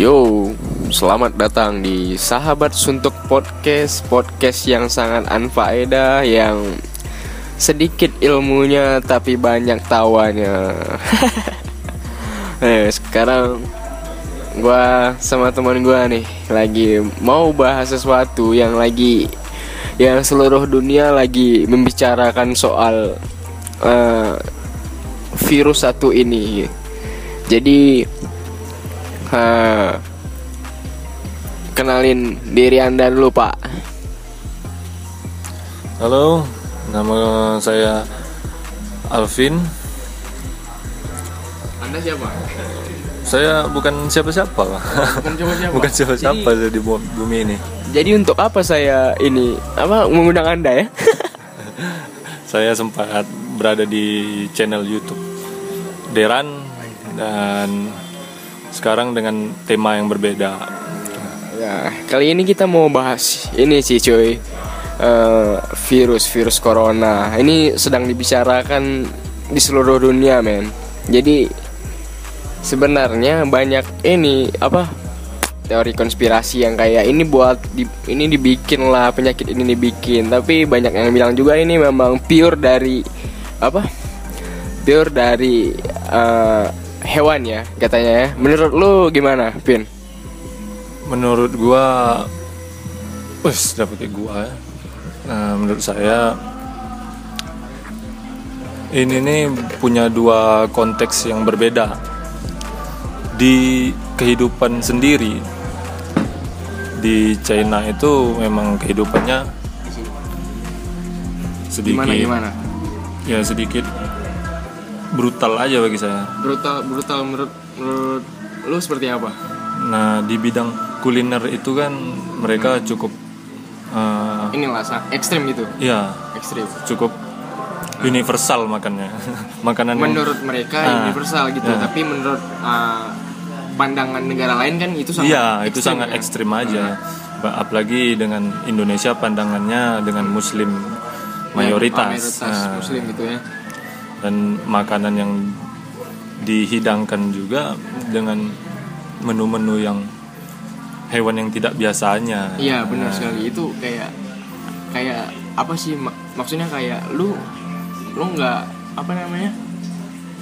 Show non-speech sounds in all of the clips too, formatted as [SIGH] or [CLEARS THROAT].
Yo, selamat datang di Sahabat Suntuk Podcast Podcast yang sangat anfaedah Yang sedikit ilmunya tapi banyak tawanya [LAUGHS] Eh, sekarang gua sama teman gua nih Lagi mau bahas sesuatu yang lagi Yang seluruh dunia lagi membicarakan soal eh, Virus satu ini Jadi Ha. Kenalin diri Anda dulu, Pak. Halo, nama saya Alvin. Anda siapa? Saya bukan siapa-siapa, Pak. Bukan siapa-siapa. [LAUGHS] bukan siapa-siapa Jadi, di bu- bumi ini. jadi untuk apa saya ini apa mengundang Anda ya? [LAUGHS] Saya sempat berada di channel YouTube Deran dan sekarang dengan tema yang berbeda. Kali ini kita mau bahas ini sih, cuy. Eh, virus virus corona. Ini sedang dibicarakan di seluruh dunia, men. Jadi sebenarnya banyak ini apa teori konspirasi yang kayak ini buat di, ini dibikin lah penyakit ini dibikin tapi banyak yang bilang juga ini memang pure dari apa pure dari eh, hewan ya katanya ya menurut lu gimana Pin Menurut gua, wes dapat gua. ya. Nah, menurut saya ini nih punya dua konteks yang berbeda di kehidupan sendiri di China itu memang kehidupannya sedikit gimana gimana ya sedikit brutal aja bagi saya brutal brutal menurut menurut lu seperti apa nah di bidang kuliner itu kan mereka cukup eh, inilah ekstrim gitu? Ya ekstrim. Cukup universal makannya. [LAUGHS] Makanan yang- menurut mereka Ah, universal gitu ya. tapi menurut uh, pandangan negara lain kan itu sangat Iya, itu ekstrim, sangat ya. ekstrim aja. Ba- Apalagi dengan Indonesia pandangannya dengan Muslim mayoritas, mayoritas Nah, muslim gitu ya. Dan makanan yang dihidangkan juga dengan menu-menu yang hewan yang tidak biasanya. iya benar Nah, sekali itu kayak kayak apa sih mak- maksudnya kayak lu lu nggak apa namanya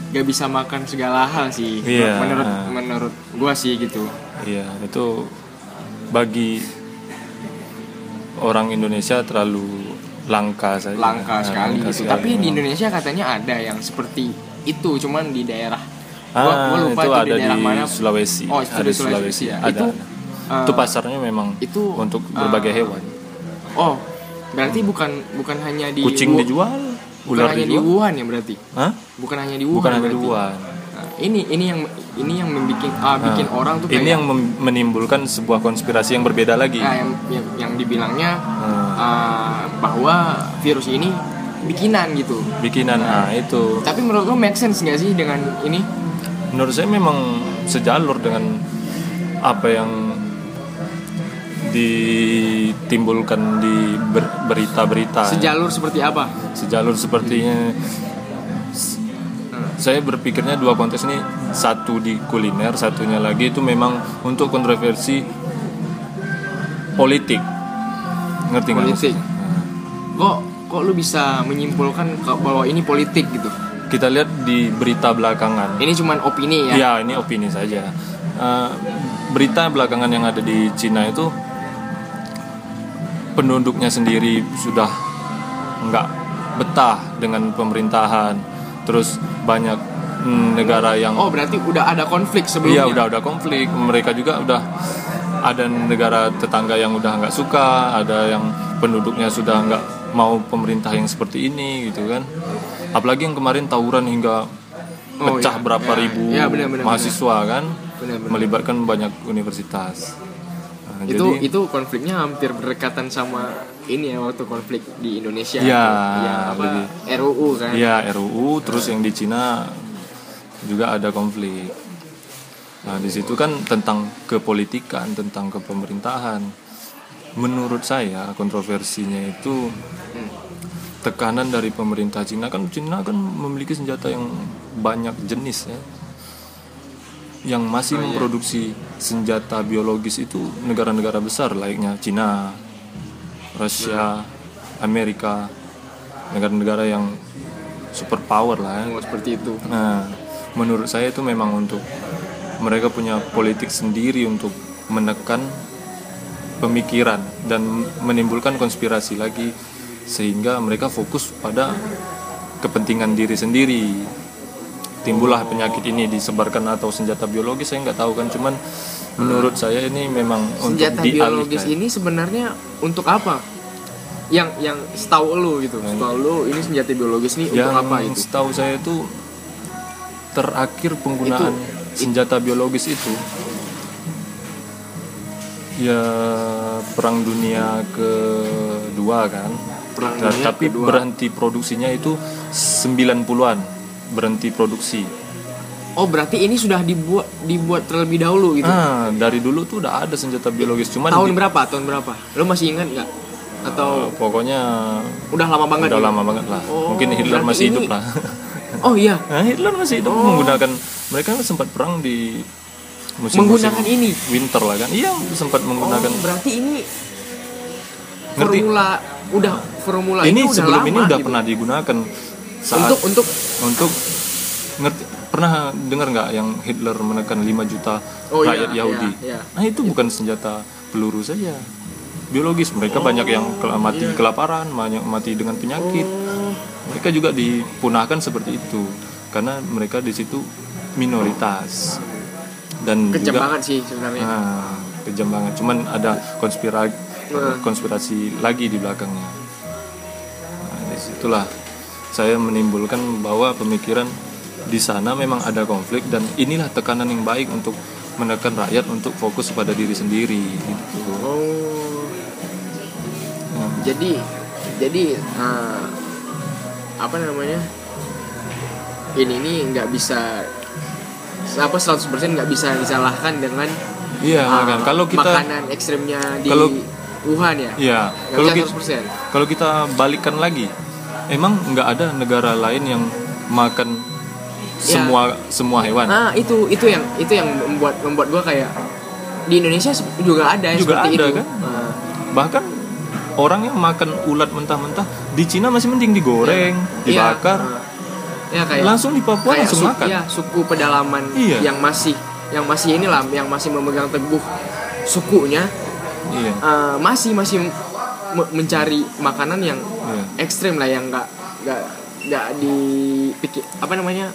nggak bisa makan segala hal sih Iya, menurut menurut gua sih gitu Iya, itu bagi orang Indonesia terlalu langka saja. langka Nah, sekali langka gitu sekali tapi di. Indonesia katanya ada yang seperti itu cuman di daerah Ah, gua, gua lupa itu itu, ada di daerah di mana Sulawesi. Oh, itu ada Sulawesi. Sulawesi ya. Ada. Itu, Itu, eh, pasarnya memang itu, untuk eh, berbagai hewan. oh berarti bukan bukan hanya di Kucing Wu- dijual, bukan ular hanya di. Wuhan ya berarti Hah? bukan hanya di Wuhan Bukan hanya di. Wuhan. Nah, ini ini yang ini yang membikin ah, bikin Nah, orang tuh kayak Ini yang menimbulkan sebuah konspirasi yang berbeda lagi. nah, yang, yang yang dibilangnya Nah, ah, bahwa virus ini bikinan gitu bikinan ah itu. tapi menurut lo make sense nggak sih dengan ini Menurut saya memang sejalur dengan apa yang ditimbulkan di ber- berita-berita. sejalur seperti apa? Sejalur sepertinya. S- saya berpikirnya dua konteks ini satu di kuliner satunya lagi itu memang untuk kontroversi politik. Ngerti nggak Politik. maksudnya? Nah, kok kok lu bisa menyimpulkan bahwa ini politik gitu? Kita lihat di berita belakangan. Ini cuman opini ya? Ya ini opini saja. Eh, berita belakangan yang ada di Cina itu penduduknya sendiri sudah nggak betah dengan pemerintahan. Terus banyak negara yang oh berarti udah ada konflik Iya sebelumnya udah udah konflik. Mereka juga udah ada negara tetangga yang udah nggak suka ada yang penduduknya sudah nggak mau pemerintah yang seperti ini gitu kan. Apalagi yang kemarin tawuran hingga Oh, pecah iya. berapa Iya, ribu iya, benar, benar, mahasiswa kan. Benar-benar. melibatkan banyak universitas itu jadi itu konfliknya hampir berdekatan sama ini ya waktu konflik di Indonesia. Iya, yang apa lebih. RUU kan? Ya RUU terus yang di Cina juga ada konflik. Nah di situ kan tentang kepolitikan tentang kepemerintahan. Menurut saya kontroversinya itu tekanan dari pemerintah Cina. Kan Cina kan memiliki senjata yang banyak jenis ya yang masih Oh, iya. memproduksi senjata biologis itu negara-negara besar layaknya Cina, Rusia, Amerika, negara-negara yang super power lah ya. Oh, seperti itu Nah, menurut saya itu memang untuk mereka punya politik sendiri untuk menekan pemikiran dan menimbulkan konspirasi lagi sehingga mereka fokus pada kepentingan diri sendiri. Timbullah penyakit ini disebarkan atau senjata biologis saya nggak tahu kan. Cuman menurut saya ini memang senjata untuk biologis dialihkan. ini sebenarnya untuk apa? Yang yang setahu lu gitu. Setahu lu ini senjata biologis nih yang untuk apa itu? setahu saya itu terakhir penggunaan senjata biologis itu ya perang dunia kedua kan. Perang Nah, Dunia tapi Kedua. berhenti produksinya itu 90-an berhenti produksi oh berarti ini sudah dibuat dibuat terlebih dahulu gitu ah dari dulu tuh udah ada senjata biologis cuman tahun di- berapa tahun berapa lu masih ingat nggak atau eh, pokoknya udah lama banget udah gitu? lama banget lah Oh, mungkin Hitler masih ini- hidup lah [LAUGHS] oh iya Nah, Hitler masih hidup Oh. menggunakan mereka kan sempat perang di musim Menggunakan ini? winter lah kan. Iya, sempat menggunakan. oh, berarti ini Ngerti? formula udah formula ini udah sebelum lama ini udah gitu. pernah digunakan saat untuk untuk untuk ngerti pernah dengar nggak yang Hitler menekan 5 juta Oh, iya, rakyat Yahudi? iya, iya. Nah, itu bukan senjata peluru saja. Biologis mereka banyak yang kel- mati iya. kelaparan, banyak mati dengan penyakit. Oh, Mereka juga dipunahkan seperti itu karena mereka di situ minoritas. Dan kejam juga banget sih sebenarnya Nah, kejam banget. Cuman ada konspirasi Nah. konspirasi lagi di belakangnya. Nah, di situlah saya menimbulkan bahwa pemikiran di sana memang ada konflik dan inilah tekanan yang baik untuk menekan rakyat untuk fokus pada diri sendiri. Gitu. oh Nah, jadi jadi eh, apa namanya ini nih nggak bisa apa 100% nggak bisa disalahkan dengan Iya eh, kan. Kalau kita makanan ekstrimnya di Kalau- Wuhan ya Iya, kalau kita 100% kalau kita balikkan lagi, emang nggak ada negara lain yang makan Ya. semua semua hewan. nah itu itu yang itu yang membuat membuat gua kayak di Indonesia juga ada Juga seperti ada, itu kan? Nah, bahkan orang yang makan ulat mentah-mentah di Cina masih mending digoreng, iya, dibakar, nah. ya kayak langsung di Papua kayak langsung su- makan. ya, suku pedalaman Iya. yang masih yang masih inilah yang masih memegang teguh sukunya Iya. eh, masih masih mencari makanan yang Iya. ekstrim lah yang nggak nggak nggak dipikir apa namanya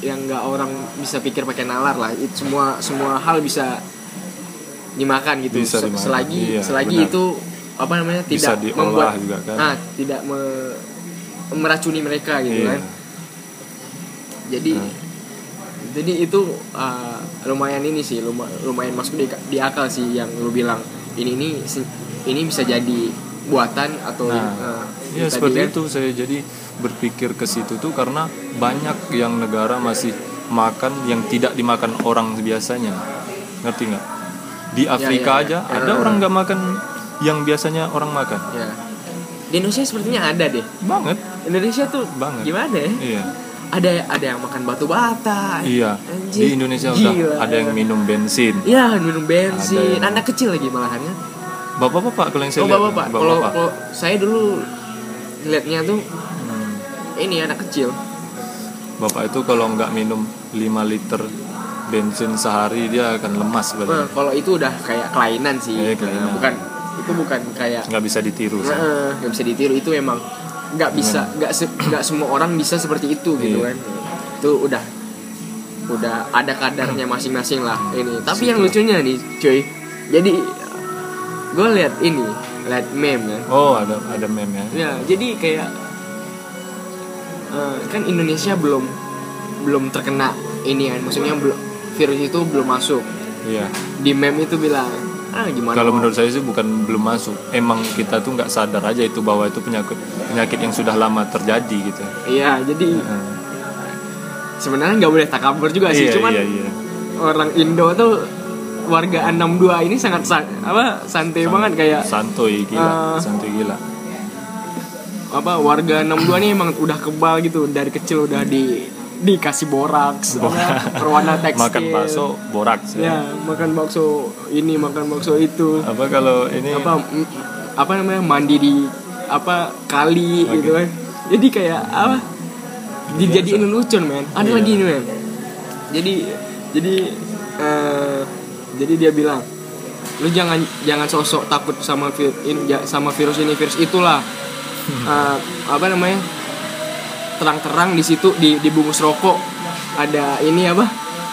yang nggak orang bisa pikir pakai nalar lah itu semua semua hal bisa dimakan gitu Bisa dimakan, selagi iya, selagi benar. itu apa namanya tidak membuat juga kan. ah tidak me- meracuni mereka gitu Iya. kan jadi Nah. jadi itu uh, lumayan ini sih luma- lumayan masuk di, di akal sih yang lu bilang ini ini ini bisa jadi buatan atau Nah, uh, Ya seperti kan, itu saya jadi berpikir ke situ tuh karena banyak yang negara masih makan yang tidak dimakan orang biasanya. Ngerti nggak? Di Afrika ya, ya. aja Ya. ada orang nggak makan yang biasanya orang makan. ya di Indonesia sepertinya ada deh Banget. Indonesia tuh Banget. gimana ya Iya. ada ada yang makan batu bata Iya. Anjir, Di Indonesia udah gila. ada yang minum bensin. Iya minum bensin yang- anak kecil lagi malahan kan Bapak-bapak kalau yang saya oh lihat. bapak pak kalau Bapak-bapak. kalau saya dulu liatnya tuh Hmm. ini anak kecil Bapak itu kalau nggak minum 5 liter bensin sehari dia akan lemas Nah, badan. kalau itu udah kayak kelainan sih Iya, kelainan. Nah, bukan itu bukan kayak Nggak bisa ditiru. nggak bisa ditiru itu emang nggak bisa nggak se- [CLEARS THROAT] nggak semua orang bisa seperti itu gitu Iya. kan itu udah udah ada kadarnya masing-masing lah ini tapi yang lucunya nih cuy jadi gue lihat ini lihat meme kan Oh ada ada meme ya. ya jadi kayak eh, kan Indonesia belum belum terkena ini kan maksudnya belum virus itu belum masuk Iya. di meme itu bilang ah gimana Kalau menurut saya sih bukan belum masuk. Emang kita tuh nggak sadar aja itu bahwa itu penyakit penyakit yang sudah lama terjadi gitu. iya jadi Heeh. sebenarnya nggak boleh takabur juga sih iya, cuman iya iya. orang Indo tuh warga 62 ini sangat sa- apa santai banget kayak Santuy gila, Ah. santuy gila. apa warga 62 ini emang udah kebal gitu. Dari kecil udah di dikasih boraks apa, berwarna [LAUGHS] tekstil. makan bakso boraks ya. Makan bakso ini makan bakso itu. Apa kalau ini? Apa apa namanya mandi di apa kali Oke. gitu kan. Jadi kayak apa dijadiin lucu men. Ada Iya. lagi ini men. Jadi jadi eh, jadi dia bilang lu jangan jangan sosok takut sama vir, in- ja- sama virus ini. Virus itulah [LAUGHS] Eh, apa namanya terang-terang di situ di dibungkus rokok. Ada ini apa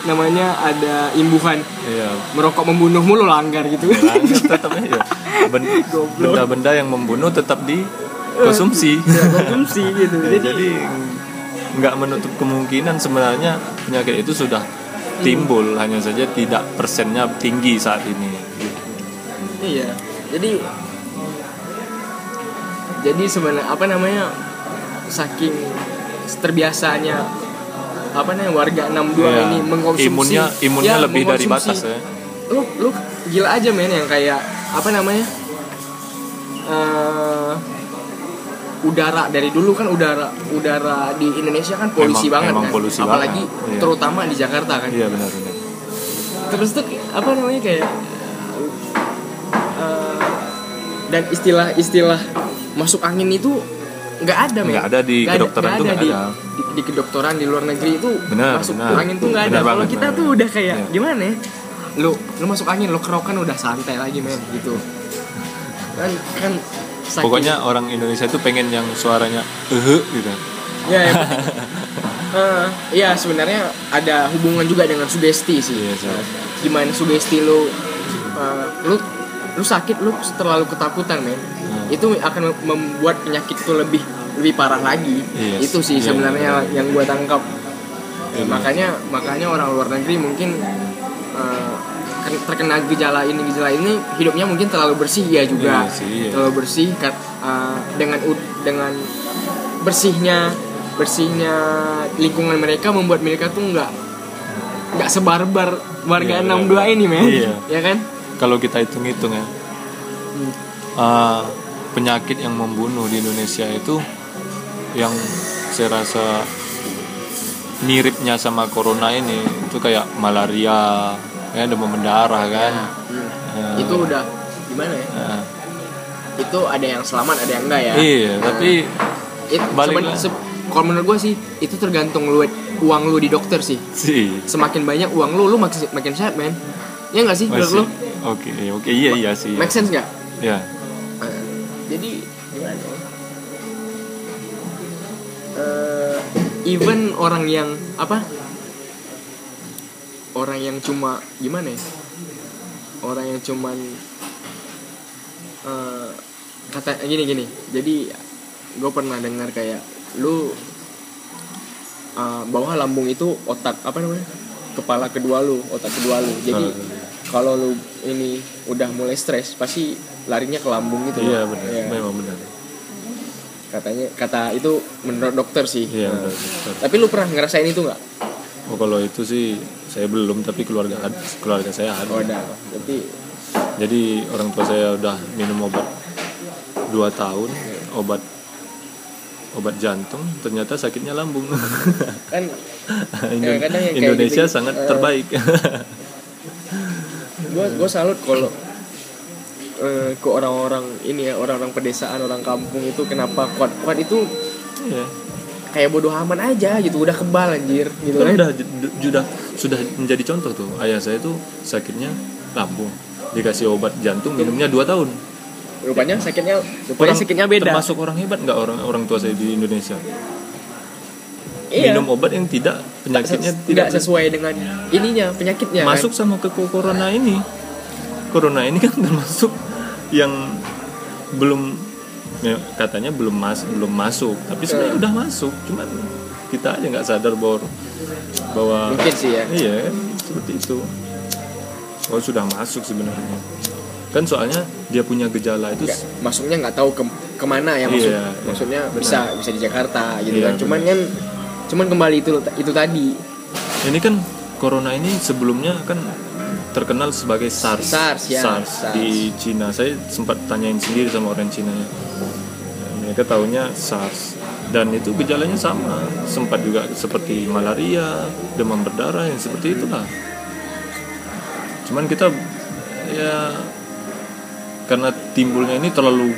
namanya ada imbuhan. Iya. Merokok membunuh mulu langgar gitu. Langgar [LAUGHS] tetap ya benda-benda yang membunuh tetap dikonsumsi Ya, konsumsi. gitu. [LAUGHS] Ya, jadi nggak menutup kemungkinan sebenarnya penyakit itu sudah timbul hanya saja tidak persennya tinggi saat ini. Iya jadi jadi sebenarnya apa namanya saking terbiasanya apa namanya warga 62 Ya, ini mengkonsumsi imunnya imunnya ya, lebih dari batas ya. Lu lu gila aja men yang kayak apa namanya udara dari dulu kan udara udara di Indonesia kan polusi Emang- banget emang kan polusi apalagi banget, iya. terutama di Jakarta kan iya benar-benar terus tuh apa namanya kayak eh, dan istilah-istilah masuk angin itu nggak ada Nggak ada di Nggak kedokteran tuh nggak di, ada. di, di kedokteran di luar negeri itu Benar, masuk benar. angin tuh nggak ada Benar kalau kita benar. tuh udah kayak Iya. gimana ya lu lu masuk angin lu kerokan udah santai lagi men gitu kan kan saking- pokoknya orang Indonesia itu pengen yang suaranya eh gitu ya ya, Eh, iya sebenarnya ada hubungan juga dengan sugesti sih Iya, sih. Nah, gimana sugesti lu eh, lu lu sakit lu terlalu ketakutan men Hmm. itu akan mem- membuat penyakit itu lebih lebih parah lagi Yes. itu sih Iya, sebenarnya yang gua tangkap Iya. Ya, makanya makanya orang luar negeri mungkin terkena gejala ini gejala ini hidupnya mungkin terlalu bersih ya juga Iya iya. terlalu bersih kat- eh, dengan dengan bersihnya bersihnya lingkungan mereka membuat mereka tuh nggak nggak sebarbar warga Iya, 62 ini men Iya. ya kan kalau kita hitung-hitung ya Hmm. uh, penyakit yang membunuh di Indonesia itu yang saya rasa miripnya sama corona ini itu kayak malaria ya demam berdarah kan. Hmm. Ya. itu udah gimana ya? Nah, itu ada yang selamat ada yang enggak ya? Iya Nah, tapi it, balik seben- se- kalau menurut gue sih itu tergantung lu uang lu di dokter sih. Sih. Semakin banyak uang lu lu makin makin sehat men. Ya nggak sih menurut lu? Oke oke. Iya iya sih. Make sense nggak ya Nah, jadi gimana ya? Eh, even orang yang apa orang yang cuma gimana ya? Orang yang cuman eh, kata gini gini. Jadi gue pernah dengar kayak lu eh, bawah lambung itu otak apa namanya? Kepala kedua lu otak kedua lu. Jadi Ah. kalau lu ini udah mulai stres pasti larinya ke lambung gitu. Iya benar. Iya. memang benar. Katanya kata itu menurut dokter sih. Iya Nah, tapi lu pernah ngerasain itu nggak? Oh kalau itu sih saya belum tapi keluarga keluarga saya ada oh ada tapi Jadi orang tua saya udah minum obat dua tahun, obat obat jantung, ternyata sakitnya lambung. [LAUGHS] kan Indo- [LAUGHS] Ya, kadang yang kayak Indonesia gitu, sangat eh, terbaik. [LAUGHS] gue gue salut kalau eh, ke orang-orang ini ya orang-orang pedesaan orang kampung itu kenapa kuat kuat itu Iya. Kayak bodoh aman aja gitu udah kebal anjir gitu Kan kan udah sudah sudah menjadi contoh tuh. Ayah saya tuh sakitnya lambung, dikasih obat jantung minumnya dua tahun. rupanya sakitnya rupanya sakitnya beda Termasuk orang hebat nggak orang orang tua saya di Indonesia. iya Minum obat yang tidak penyakitnya Ses- tidak tidak sesuai dengan ininya penyakitnya kan? masuk sama ke corona ini corona ini kan [LAUGHS] termasuk yang belum katanya belum mas belum masuk tapi sebenarnya Hmm. udah masuk cuman kita aja nggak sadar bahwa bahwa mungkin sih ya iya seperti itu oh sudah masuk sebenarnya kan soalnya dia punya gejala itu nggak, masuknya nggak tahu ke ke mana ya maksud Iya, iya. maksudnya Benar. bisa bisa di Jakarta gitu Iya, kan cuman kan cuman kembali itu itu tadi ini kan corona ini sebelumnya kan terkenal sebagai SARS. SARS, ya, SARS. di Cina. Saya sempat tanyain sendiri sama orang Cina. Mereka taunya SARS. dan itu gejalanya sama. Sempat juga seperti malaria demam berdarah yang seperti itulah. Cuman kita ya karena timbulnya ini terlalu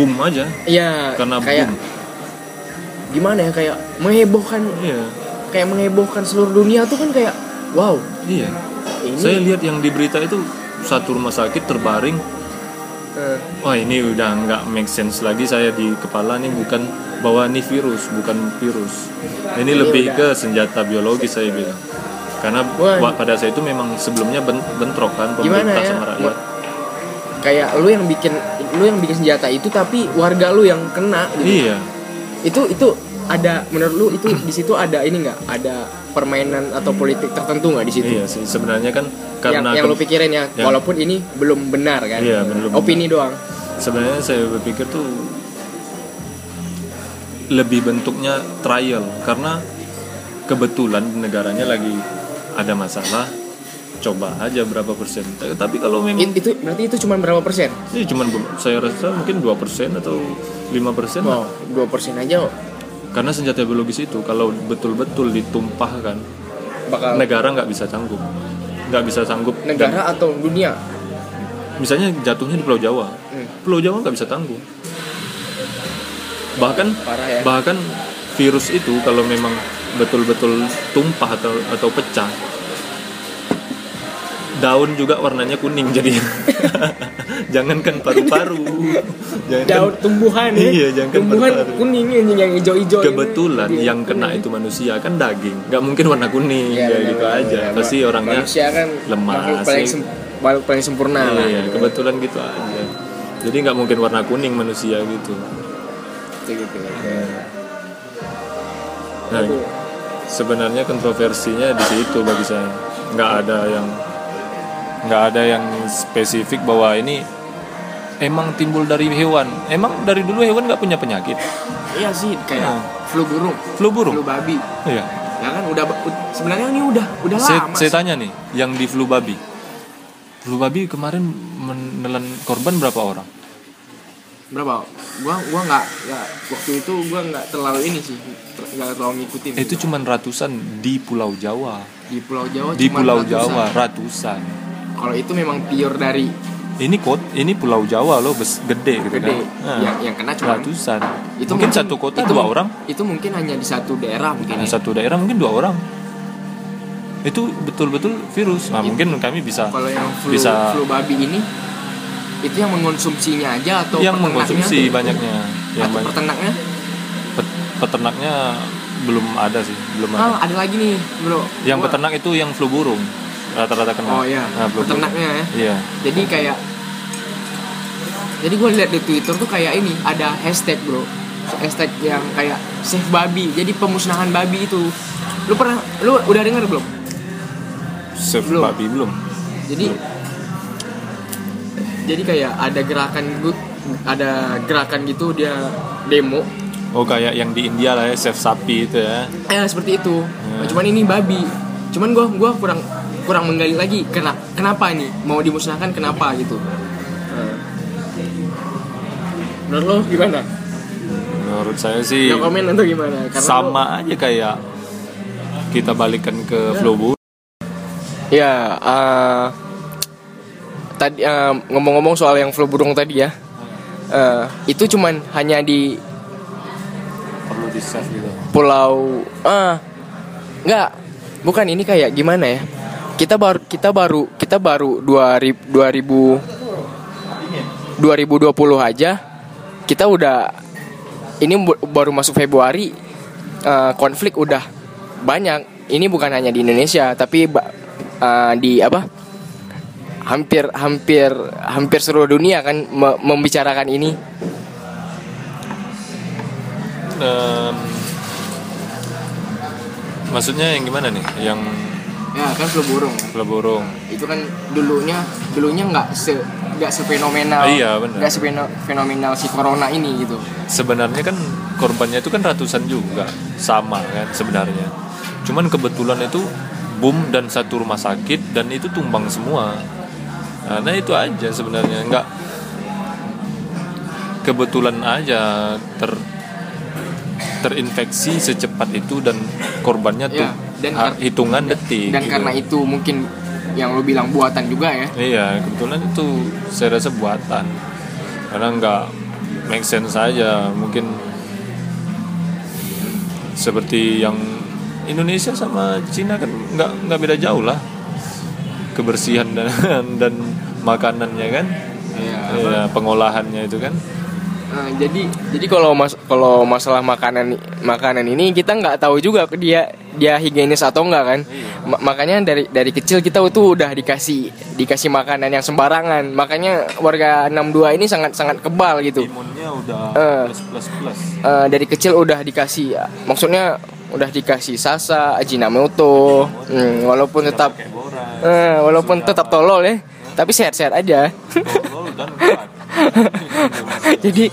boom aja. Iya, karena kayak boom. gimana ya kayak menghebohkan iya. kayak menghebohkan seluruh dunia tuh kan kayak wow. Iya. Ini saya lihat yang di berita itu satu rumah sakit terbaring eh, wah ini udah nggak make sense lagi saya di kepala nih bukan bahwa ini virus bukan virus. Ini, Ini lebih udah- ke senjata biologis saya bilang. Karena Wah. wa- pada saya itu memang sebelumnya ben- bentrok kan pemerintah ya? sama rakyat. Kayak lu yang bikin lu yang bikin senjata itu tapi warga lu yang kena gitu. iya. Itu itu ada menurut lu itu di situ ada ini nggak? Ada permainan atau politik tertentu nggak di situ? Iya sih sebenarnya kan yang karena yang lu ke- pikirin ya yang- walaupun ini belum benar kan? Iya, belum opini doang. Sebenarnya saya berpikir tuh lebih bentuknya trial karena kebetulan negaranya lagi ada masalah coba aja berapa persen. Tapi kalau memang It- itu berarti itu cuma berapa persen? Ini cuman be- saya rasa mungkin 2% atau 5% persen wow dua persen aja karena senjata biologis itu kalau betul-betul ditumpahkan bakal negara nggak bisa sanggup. Nggak bisa sanggup Dan negara atau dunia? Misalnya jatuhnya di Pulau Jawa Hmm. Pulau Jawa nggak bisa tanggung bahkan parah ya. bahkan virus itu kalau memang betul-betul tumpah atau atau pecah daun juga warnanya kuning jadi [LAUGHS] jangankan paru-paru jangankan daun tumbuhan ya Iya, jangan tumbuhan paru-paru. kuning ini yang hijau-hijau ini. kebetulan Iya, yang kena kuning. itu manusia kan daging nggak mungkin warna kuning Iya, kayak benar, gitu benar, aja benar. pasti orangnya manusia kan lemah makhluk paling sih. sem- paling sempurna lah iya gitu. kebetulan gitu aja jadi nggak mungkin warna kuning manusia gitu Gitu, gitu. nah Aduh. sebenarnya kontroversinya di situ bagi saya nggak ada yang nggak ada yang spesifik bahwa ini emang timbul dari hewan. Emang dari dulu hewan nggak punya penyakit? Iya sih kayak Nah. flu burung. Flu burung? Flu babi. Iya. Ya kan udah sebenarnya ini udah udah saya, lama saya sih. tanya nih yang di flu babi. Flu babi kemarin menelan korban berapa orang? Berapa? Gua gua nggak nggak waktu itu gua nggak terlalu ini sih nggak terlalu ngikutin itu cuman ratusan di Pulau Jawa. Di Pulau Jawa di Pulau ratusan. Jawa ratusan kalau itu memang pure dari ini kot ini Pulau Jawa loh bes gede gitu gede. kan. Nah, yang yang kena cuma ratusan. itu mungkin, satu kota itu dua orang. itu mungkin hanya di satu daerah mungkin Nah, ya. satu daerah mungkin dua orang. Itu betul-betul virus. Nah Itu- mungkin kami bisa kalau yang flu bisa flu babi ini itu yang mengonsumsinya aja atau yang mengkonsumsi banyaknya. Yang atau banyak. peternaknya? Pet- peternaknya belum ada sih belum ada. ah ada lagi nih bro. Yang Gua- peternak itu yang flu burung rata-rata kena. Oh iya. Nah, burung. peternaknya ya? Iya. Jadi kayak jadi gue lihat di Twitter tuh kayak ini ada hashtag bro. Hashtag yang kayak save babi. Jadi pemusnahan babi itu. Lu pernah lu udah denger belum? Save Belum. babi belum. Jadi jadi kayak ada gerakan ada gerakan gitu dia demo. Oh kayak yang di India lah ya save sapi itu ya. Eh seperti itu. Ya. Nah, cuman ini babi. Cuman gua gua kurang kurang menggali lagi kena kenapa ini? Mau dimusnahkan kenapa? gitu. Menurut lo gimana? Menurut saya sih no komen atau gimana? Karena sama aja kayak kita balikan ke flu burung Ya, eh, tadi eh, ngomong-ngomong soal yang flu burung tadi ya, eh, itu cuman hanya di perlu di save gitu. pulau, ah, nggak, bukan ini kayak gimana ya? Kita baru kita baru kita baru 2000 2000 2020 aja, kita udah ini baru masuk Februari, eh, konflik udah banyak. Ini bukan hanya di Indonesia, tapi eh, di apa? Hampir hampir hampir seluruh dunia kan me- membicarakan ini. Em, maksudnya yang gimana nih yang Ya kan flu burung. flu burung Itu kan dulunya dulunya nggak se nggak sefenomenal. Iya, benar. Nggak sefenomenal si corona ini gitu. sebenarnya kan korbannya itu kan ratusan juga sama kan sebenarnya cuman kebetulan itu boom dan satu rumah sakit dan itu tumbang semua nah, nah itu aja sebenarnya nggak kebetulan aja ter terinfeksi secepat itu dan korbannya tuh Ya, dan ha- kar- hitungan detik dan gitu. karena itu mungkin yang lo bilang buatan juga ya Iya, kebetulan itu saya rasa buatan. Karena nggak make sense saja. Mungkin seperti yang Indonesia sama Cina kan nggak nggak beda jauh lah kebersihan dan [LAUGHS] dan makanannya kan, Iya, Iya, pengolahannya itu kan. Nah, jadi jadi kalau mas kalau masalah makanan makanan ini kita nggak tahu juga dia dia higienis atau enggak kan. Ma- makanya dari dari kecil kita tuh udah dikasih dikasih makanan yang sembarangan. Makanya warga 62 ini sangat sangat kebal gitu. Imunnya udah Eh. plus plus plus. Eh, dari kecil udah dikasih maksudnya udah dikasih sasa ajinomoto hmm, walaupun tetap eh, walaupun tetap tolol ya tapi sehat-sehat aja. [LAUGHS] Jadi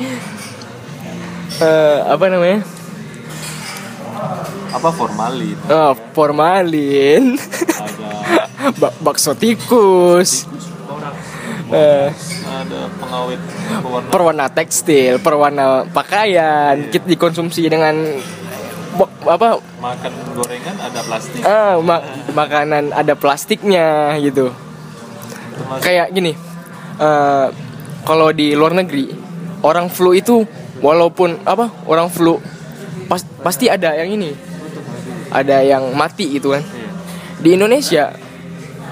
eh, apa namanya Apa formalin? Oh, formalin, Ada. [LAUGHS] Ba- bakso tikus, eh, ada pengawet pewarna. Perwarna tekstil, perwarna pakaian, kita dikonsumsi dengan apa? makan gorengan ada plastik. Ah, ma- makanan ada plastiknya gitu. termasuk? Kayak gini, eh, kalau di luar negeri orang flu itu walaupun apa orang flu pas- pasti ada yang ini, ada yang mati gitu kan. Iya. di Indonesia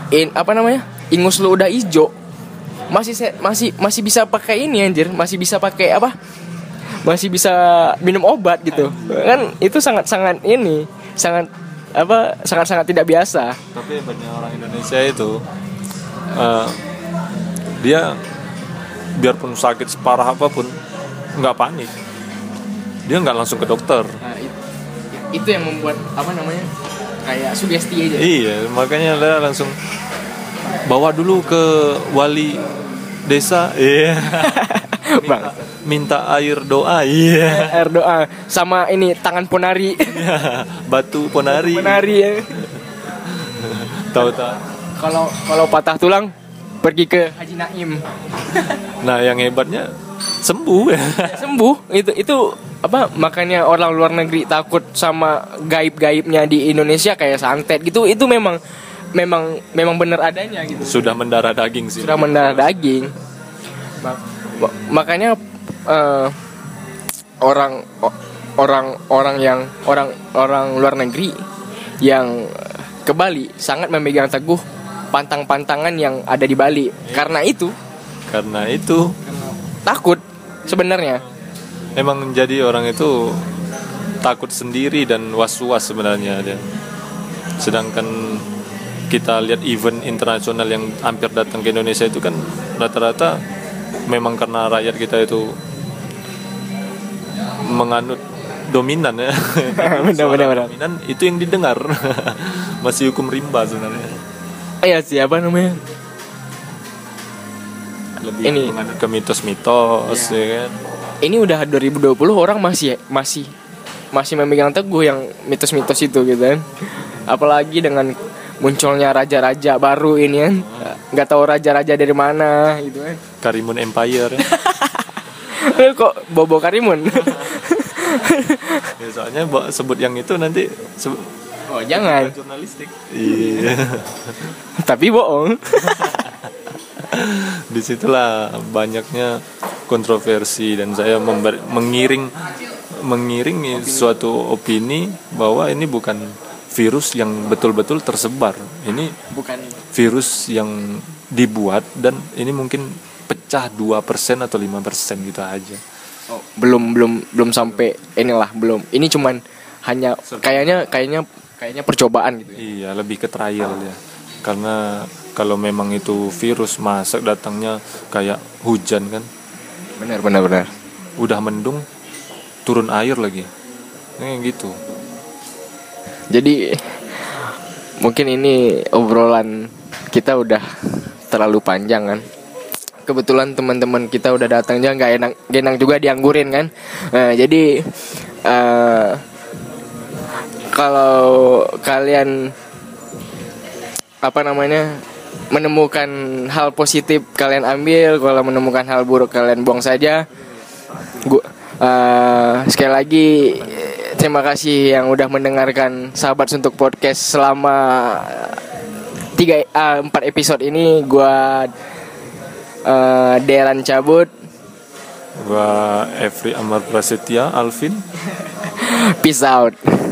in apa namanya ingus lu udah hijau masih se- masih masih bisa pakai ini anjir. Masih bisa pakai apa? Masih bisa minum obat gitu. Kan itu sangat sangat ini sangat apa sangat sangat tidak biasa. Tapi banyak orang Indonesia itu eh, dia biarpun sakit separah apa pun nggak panik. Dia nggak langsung ke dokter. Nah, itu, itu yang membuat apa namanya kayak sugesti aja. Iya makanya dia langsung bawa dulu ke wali desa. Iya. [LAUGHS] Bang minta air doa iya. [LAUGHS] Air doa sama ini tangan ponari. Batu ponari. Ponari ya. [LAUGHS] tahu tak kalau kalau patah tulang pergi ke Haji Naim. Nah yang hebatnya sembuh. Ya [LAUGHS] sembuh. Itu itu apa makanya orang luar negeri takut sama gaib-gaibnya di Indonesia kayak santet gitu. Itu memang memang memang benar adanya gitu. Sudah mendarah daging sih. Sudah mendarah daging. Ma- ma- makanya eh, orang orang orang yang orang orang luar negeri yang ke Bali sangat memegang teguh pantang-pantangan yang ada di Bali. Karena itu karena itu takut sebenarnya emang jadi orang itu takut sendiri dan was-was sebenarnya dia. Sedangkan kita lihat event internasional yang hampir datang ke Indonesia itu kan rata-rata memang karena rakyat kita itu menganut dominan ya. [LAUGHS] Benar, benar, benar. Dominan itu yang didengar. [LAUGHS] Masih hukum rimba sebenarnya. Iya siapa namanya? Lebih Ini. ke mitos-mitos ya kan. Ini udah 2020 orang masih masih masih memegang teguh yang mitos-mitos itu gitu kan. Apalagi dengan munculnya raja-raja baru ini kan. nggak tahu raja-raja dari mana gitu kan. Karimun Empire ya. [LAUGHS] Kok Bobo Karimun? [LAUGHS] Ya, soalnya bo- sebut yang itu nanti sebut oh, jangan. jurnalistik. Iya. Tapi bohong. [LAUGHS] [LAUGHS] Di situlah banyaknya kontroversi dan saya member- mengiring mengiring suatu opini bahwa ini bukan virus yang betul-betul tersebar. Ini Bukan virus yang dibuat dan ini mungkin pecah 2% atau 5% gitu aja. oh, belum belum belum sampai inilah belum. Ini cuman hanya kayaknya kayaknya kayaknya percobaan gitu. Iya, lebih ke trial ya. Karena kalau memang itu virus masak datangnya kayak hujan kan, Benar benar benar. udah mendung turun air lagi. Kayak gitu. Jadi mungkin ini obrolan kita udah terlalu panjang kan. Kebetulan teman-teman kita udah datang juga nggak enak, enak juga dianggurin kan. Nah, jadi eh, kalau kalian apa namanya menemukan hal positif kalian ambil, kalau menemukan hal buruk kalian buang saja. Gua eh, sekali lagi terima kasih yang udah mendengarkan sahabat untuk podcast selama tiga ah, empat episode ini. Gua eh, Deran cabut. Gua Evri Amar Prasetya Alvin. [LAUGHS] Peace out